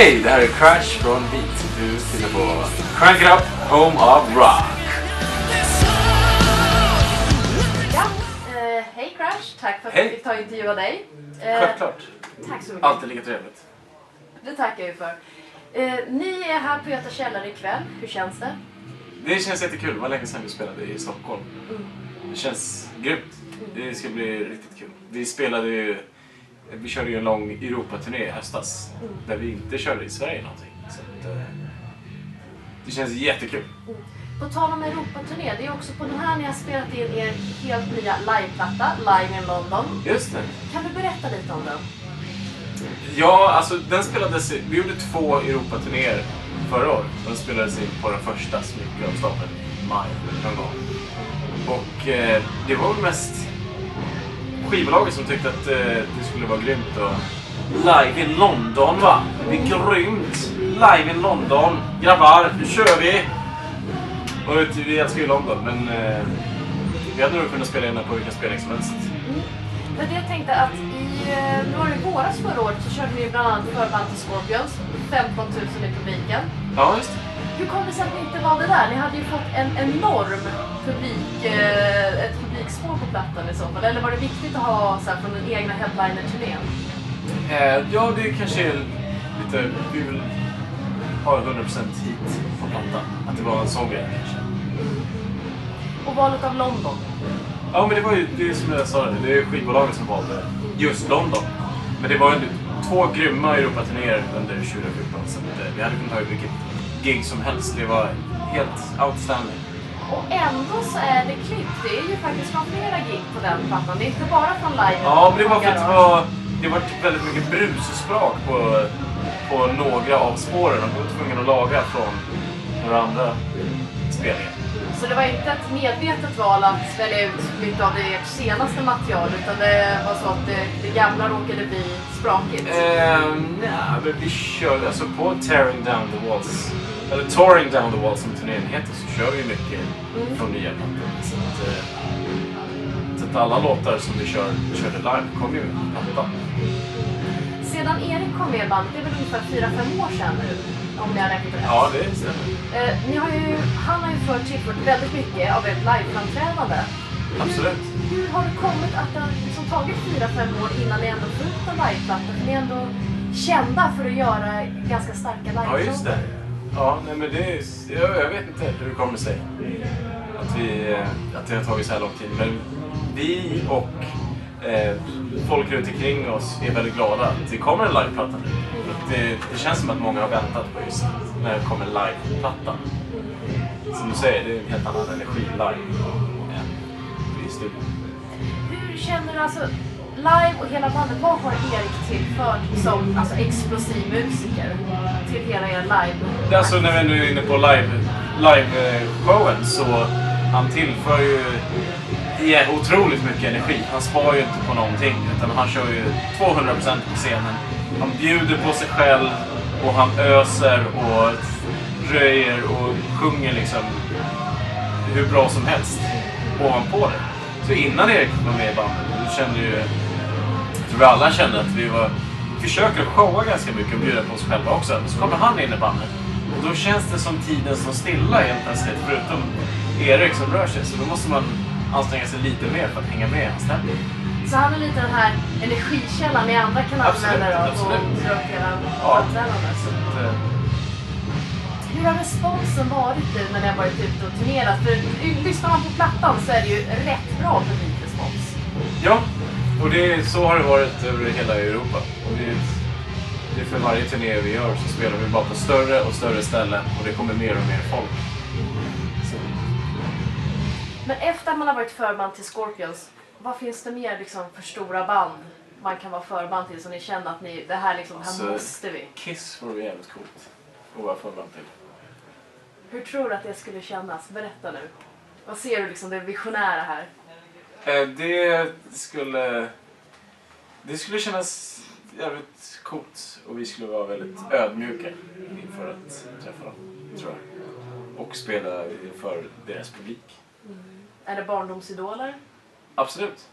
Hej, det här är Crash från Beat. Du tittar på Crank It Up, Home of Rock. Ja, eh, hej Crash. Tack för att Hej. jag fick ta och intervjua dig. Eh, Självklart. Tack så mycket. Alltid lika trevligt. Det tackar jag för. Eh, ni är här på Göta källare ikväll. Hur känns det? Det känns jättekul. Det var länge sedan vi spelade i Stockholm. Mm. Det känns grymt. Det ska bli riktigt kul. Vi spelade ju... Vi körde ju en lång Europaturné i höstas. Mm. Där vi inte körde i Sverige någonting. Så att, eh, det känns jättekul. På tal om Europaturné, det är också på den här ni har spelat in er helt nya liveplatta, Live in London. Just det. Kan du berätta lite om den? Ja, alltså den spelades... Vi gjorde två Europaturnéer förra året. Den spelades in på den första som gick av stapeln i maj någon gång. Och eh, det var väl mest skivbolaget som tyckte att eh, det skulle vara grymt och Live in London va? Det är grymt! Live in London! Grabbar, nu kör vi! Och vet vi älskar ju London men eh, vi hade nog kunnat spela in den på vilken spelning som helst. För det jag tänkte att i, eh, nu var det i våras förra året så körde ni bland annat förband till Scorpions, 15 000 i publiken. Ja, just det. Hur kom det sig att ni inte valde där? Ni hade ju fått en enorm publik, eh, plattan i så fall. Eller var det viktigt att ha så här, från den egna headliner-turnén? Eh, ja, det kanske är lite... Vi vill ha 100% hit på plattan. Att det var en sån grej kanske. Och valet av London. Ja, men det var ju det som jag sa, det är skivbolaget som valde just London. Men det var ju två grymma Europaturnéer under 2014 så eh, vi hade kunnat ta vilket gig som helst. Det var helt outstanding. Och ändå så är det klippt. Det är ju faktiskt från flera gig på den plattan. Det är inte bara från live. Ja, men det var för att det var, det var väldigt mycket brus och sprak på, på några av spåren. Och vi var tvungna att laga från några andra spelningar. Så det var inte ett medvetet val att välja ut mycket av ert senaste material utan det var så att det, det gamla råkade bli sprakigt. Ehm, nej, men vi kör alltså på Tearing Down the Walls, eller Touring Down the Walls som turnén heter, så kör vi mycket Mm. från nya plattor. Så att, eh, så att alla låtar som vi kör, körde live kommer ju med plattan. Sedan Erik kom med i bandet, det är väl ungefär 4-5 år sedan nu, om jag räknat rätt. Ja, det stämmer. Eh, ni har ju, han har ju fört tillfört väldigt mycket av ert liveframträdande. Absolut. Hur, hur har det kommit att det har liksom tagit 4-5 år innan ni ändå får ut en liveplatta? För ni är ändå kända för att göra ganska starka Ja, liveshower. just det. Ja, nej, men det är, jag, jag vet inte hur det kommer sig att, vi, eh, att det har tagit så här lång tid. Men vi och eh, folk runt omkring oss är väldigt glada att det kommer en liveplatta nu. Det, det känns som att många har väntat på just när det kommer en liveplatta. Som du säger, det är en helt annan energi live än i studion. Hur känner du alltså, live och hela bandet, vad har Erik tillfört som liksom, alltså, explosiv musiker till hela er live? Det är Alltså när vi nu är inne på live, live eh, så han tillför ju ja, otroligt mycket energi. Han spar ju inte på någonting utan han kör ju 200% på scenen. Han bjuder på sig själv och han öser och röjer och sjunger liksom hur bra som helst ovanpå det. Så innan Erik var med i bandet, då kände ju, vi alla kände att vi var, försöker showa ganska mycket och bjuda på oss själva också. Så kommer han in i bandet och då känns det som tiden står stilla helt plötsligt, förutom Erik som rör sig. Så då måste man anstränga sig lite mer för att hänga med i hans tempo. Så han är lite den här energikällan ni andra kan använda av och era Ja. att, eh, Hur har responsen varit nu när ni har varit ute och turnerat? För lyssnar man på plattan så är det ju rätt bra publikrespons. Ja, och det, så har det varit över hela Europa. Och det, det är för varje turné vi gör så spelar vi bara på större och större ställen och det kommer mer och mer folk. Så, Men efter att man har varit förband till Scorpions, vad finns det mer liksom för stora band man kan vara förband till så ni känner att ni, det här, liksom, det här Alltså- måste vi? Kiss vore jävligt coolt att vara förband till. Hur tror du att det skulle kännas? Berätta nu. Vad ser du liksom det visionära här? Eh, Det skulle... Det skulle kännas jävligt coolt och vi skulle vara väldigt ödmjuka inför att träffa dem, tror jag. Och spela inför deras publik. Är det barndomsidoler? Absolut.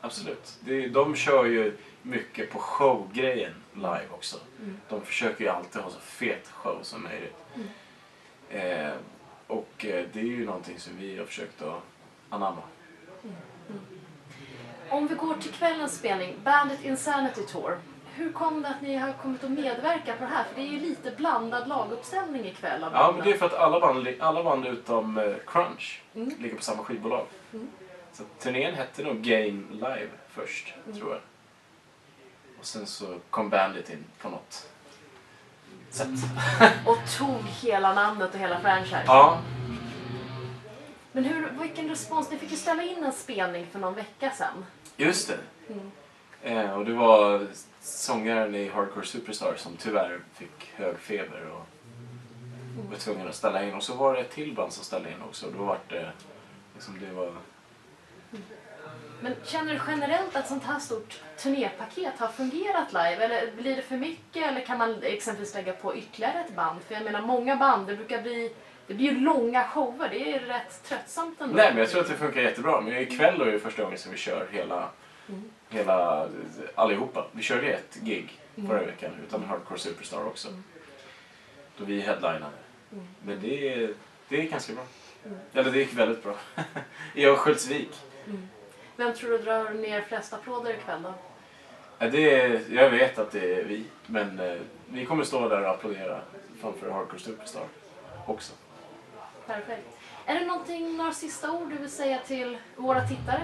Absolut. Det, de kör ju mycket på showgrejen live också. De försöker ju alltid ha så fet show som möjligt. Eh, och eh, det är ju någonting som vi har försökt att anamma. Om vi går till kvällens spelning, Bandit Insanity Tour. Hur kom det att ni har kommit att medverka på det här? För det är ju lite blandad laguppställning ikväll. av Ja, men det är för att alla band, alla band utom eh, Crunch Mm. ligger på samma skivbolag. Mm. Så turnén hette nog Game Live först, Mm. tror jag. Och sen så kom Bandit in på något sätt. Och tog hela namnet och hela franchise. Ja, Men hur, vilken respons? Ni fick ju ställa in en spelning för någon vecka sedan. Just det. Mm. Eh, och det var sångaren i Hardcore Superstar som tyvärr fick hög feber och var tvungen att ställa in. Och så var det ett till band som ställde in också. Då var det liksom det var... Men känner du generellt att sånt här stort turnépaket har fungerat live? Eller blir det för mycket? Eller kan man exempelvis lägga på ytterligare ett band? För jag menar, många band, det brukar bli... Det blir ju långa shower. Det är rätt tröttsamt ändå. Nej, men jag tror att det funkar jättebra. Men ikväll då är det första gången som vi kör hela, Mm. hela allihopa. Vi körde ett gig Mm. förra veckan utan Hardcore Superstar också. Då vi headlinade. Mm. Men det är, det är ganska bra. Mm. Eller det gick väldigt bra. I Örnsköldsvik. Vem tror du drar ner flest applåder ikväll då? Det är, jag vet att det är vi, men eh, vi kommer stå där och applådera framför Hardcore Superstar också. Perfekt. Är det någonting, några sista ord du vill säga till våra tittare?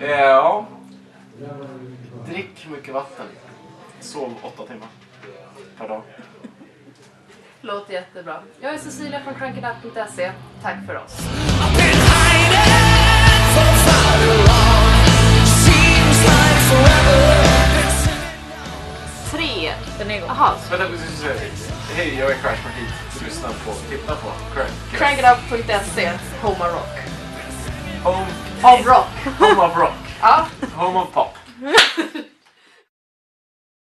Eh, Ja. Drick mycket vatten. Sov åtta timmar per dag. Låter jättebra. Jag är Cecilia från crankedup.se. Tack för oss. Den är igång. Jaha. Vänta, säga. Hej, jag är Crash Marquis. Lyssna på, titta på Crank. Crankedup.se. Home of rock. Home, Of rock. home of rock. Ja. Home of pop.